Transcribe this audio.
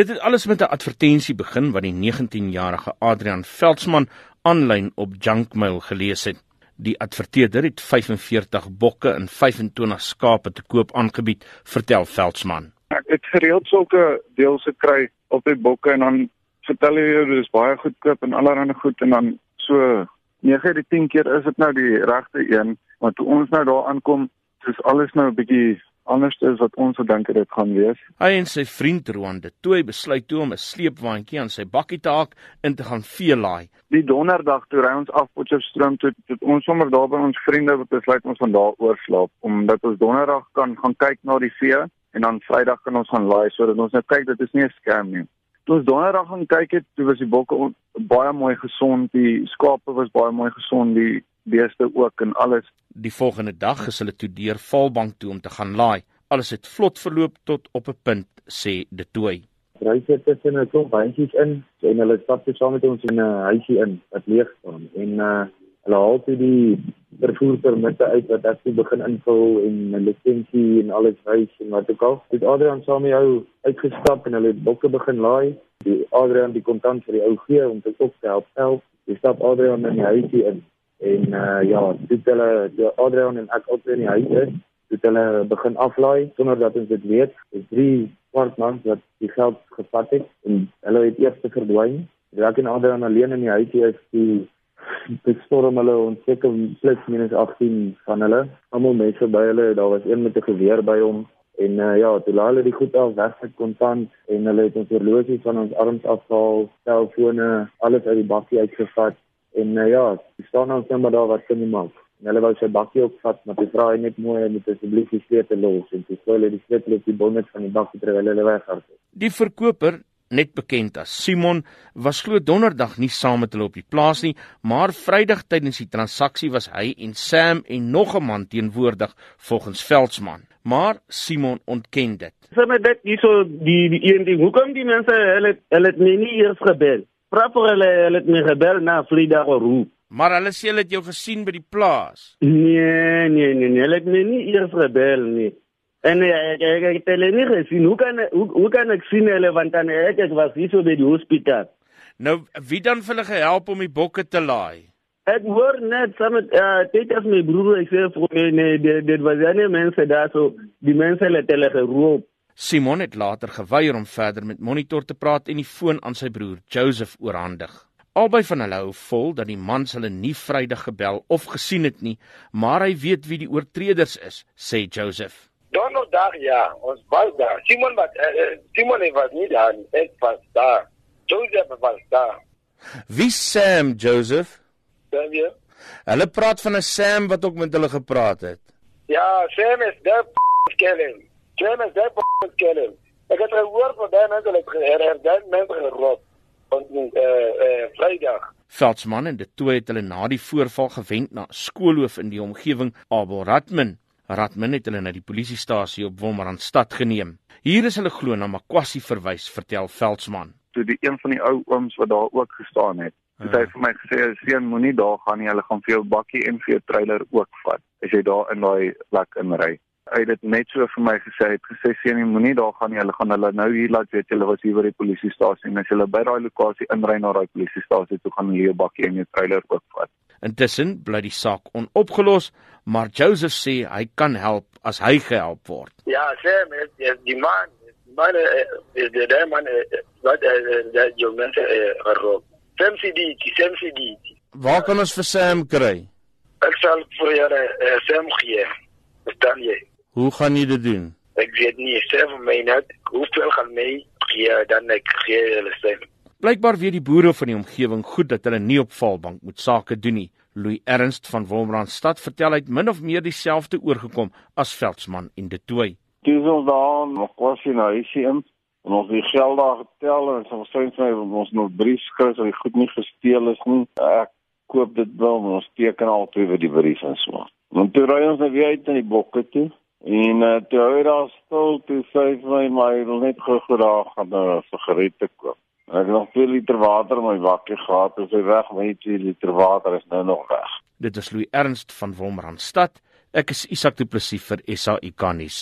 Dit het alles met 'n advertensie begin wat die 19-jarige Adrian Veldsmann aanlyn op Junkmail gelees het. Die adverteerder het 45 bokke en 25 skape te koop aangebied, vertel Veldsmann. Ek het gereeld sulke deels gekry op die bokke en dan vertel jy jy dis baie goedkoop en allerlei goed en dan so 9 uit 10 keer is dit nou die regte een, want toe ons nou daar aankom, is alles nou 'n bietjie anders as wat ons gedink het dit gaan wees. Hy en sy vriend Roan de Tooi besluit toe om 'n sleepwaandjie aan sy bakkie te haak in te gaan vee laai. Die donderdag toe ry ons af Potchefstroom toe, het ons sommer daar by ons vriende besluit ons van daar oorslaap omdat ons donderdag kan gaan kyk na die vee en dan Vrydag kan ons gaan laai sodat ons nou kyk dit is nie 'n scam nie. Toe ons donderdag gaan kyk het, toe was die bokke baie mooi gesond, die skape was baie mooi gesond, die beeste ook en alles. Die volgende dag is hulle toe deur Valbank toe om te gaan laai. Alles het vlot verloop tot op 'n punt, sê De Tooi. Ry sit tussen 'n klomp bandjies in en hulle stap toe saam met ons in 'n huisie in wat leeg staan en uh hulle haal toe die vervoerpermitte uit wat ek toe begin invul en 'n lisensie en alles wys en wat ook al. Dit Adrian saam met jou uitgestap en hulle het bokke begin laai. Die Adrian die kontant vir die ou gee om te op te help help. Dis stap Adrian in die huisie in en uh ja, dit hulle die Adrian en ek op in die huis is, dit hulle begin aflaai sonder dat ons dit weet. Dis drie kwart mans wat die geld gevat het en hulle het eers verdwyn. Ek en Adrian alleen in die huis is die dit storm hulle ons seker plus minus 18 van hulle. Almal mense by hulle, daar was een met 'n geweer by hom en uh, ja, toe laai hulle die goed af weg met kontant en hulle het ons horlosie van ons arms afhaal, selfone, alles uit die bakkie uitgevat En uh, ja, ek staan nou net maar daar wat kan maak. En hulle wou sy bakkie opvat, maar hy vra net mooi met asseblief die sleutel los en sy sê hulle die sleutel op die bonnet van die bakkie terwyl hulle weghardloop. Die verkoper net bekend as Simon was glo donderdag nie saam met hulle op die plaas nie, maar Vrydag tydens die transaksie was hy en Sam en nog 'n man teenwoordig volgens Veldsmann. Maar Simon ontken dit. Sê my dit hierso die die een ding, hoekom die mense hulle hulle het my nie eers gebel? Praat hulle hulle het my gebel na Vrydag hoe. Maar hulle sê hulle het jou gesien by die plaas. Nee, nee, nee, nee, hulle het my nie eers gebel nie. En ek ek het hulle nie gesien. Hoe kan hoe, hoe kan ek sien hulle want dan ek ek was hier so by die hospitaal. Nou wie dan vir hulle gehelp om die bokke te laai? Ek hoor net saam met uh, dit as my broer ek sê vir my nee, dit dit was ja nie mense daar so die mense het hulle geroep. Simon het later geweier om verder met Monitor te praat en die foon aan sy broer Joseph oorhandig. Albei van hulle hou vol dat die mans hulle nie Vrydag gebel of gesien het nie, maar hy weet wie die oortreders is, sê Joseph. Donderdag ja, ons was daar. Simon wat uh, Simon was nie daar nie, ek was daar. Joseph was daar. Wie Sam Joseph? Sam ja. Hulle praat van 'n Sam wat ook met hulle gepraat het. Ja, Sam is daar skelling. Jam is daar op skelling. Ek het gehoor van daai mense het geher dan mense gerop van eh eh Vrydag. Veldsmann en dit toe het hulle na die voorval gewend na skoolhoof in die omgewing Abel Radmin. Radmin het hulle na die polisiestasie op Wolmaranstad geneem. Hier is hulle glo na Makwassi verwys, vertel Veldsmann. Toe die een van die ou ooms wat daar ook gestaan het, het hy vir my gesê: "Seun, moenie daar gaan nie. Hulle gaan vir jou bakkie en vir jou trailer ook vat as jy daar in daai plek inry." Hy het dit net so vir my gesê hy het gesê sien jy moenie daar gaan nie. Hulle gaan hulle nou hier laat weet hulle was hier by die polisiestasie en as hulle by daai lokasie inry na daai polisiestasie toe gaan hulle jou bakkie en jou trailer ook vat intussen bly die saak onopgelos maar Joseph sê hy kan help as hy gehelp word. Ja sê met die man man is die daai man wat dat jou mense gerop SMCD SMCD waar kan ons vir Sam kry? Ek sal vir julle Sam gee. Verstaan jy Hoe gaan jy dit doen? Ek weet nie, sê vir my net, hoeveel gaan my gee dan ek gee hulle stem. Blykbaar weet die boere van die omgewing goed dat hulle nie op Valbank moet sake doen nie. Louis Ernst van Wolmaranstad vertel hy het min of meer dieselfde oorgekom as Veldsmann en De Tooy. Dis ons daar nog was in huisie in en ons het geld daar getel en ons sê vir ons nog brief skryf dat die goed nie gesteel is nie. Ek koop dit wel, ons teken al twee vir die brief en so. Want toe ry ons nou weer uit in die bokke toe. En uh, toe hy daar stil toe sê hy vir my maar hy wil net gou gou daar gaan 'n uh, eh, sigarette koop. Ek het nog 2 liter water in my bakkie gehad en sy weg met 2 liter water is nou nog weg. Dit is Louis Ernst van Wolmaranstad. Ek is Isak Du Plessis vir SAICanis.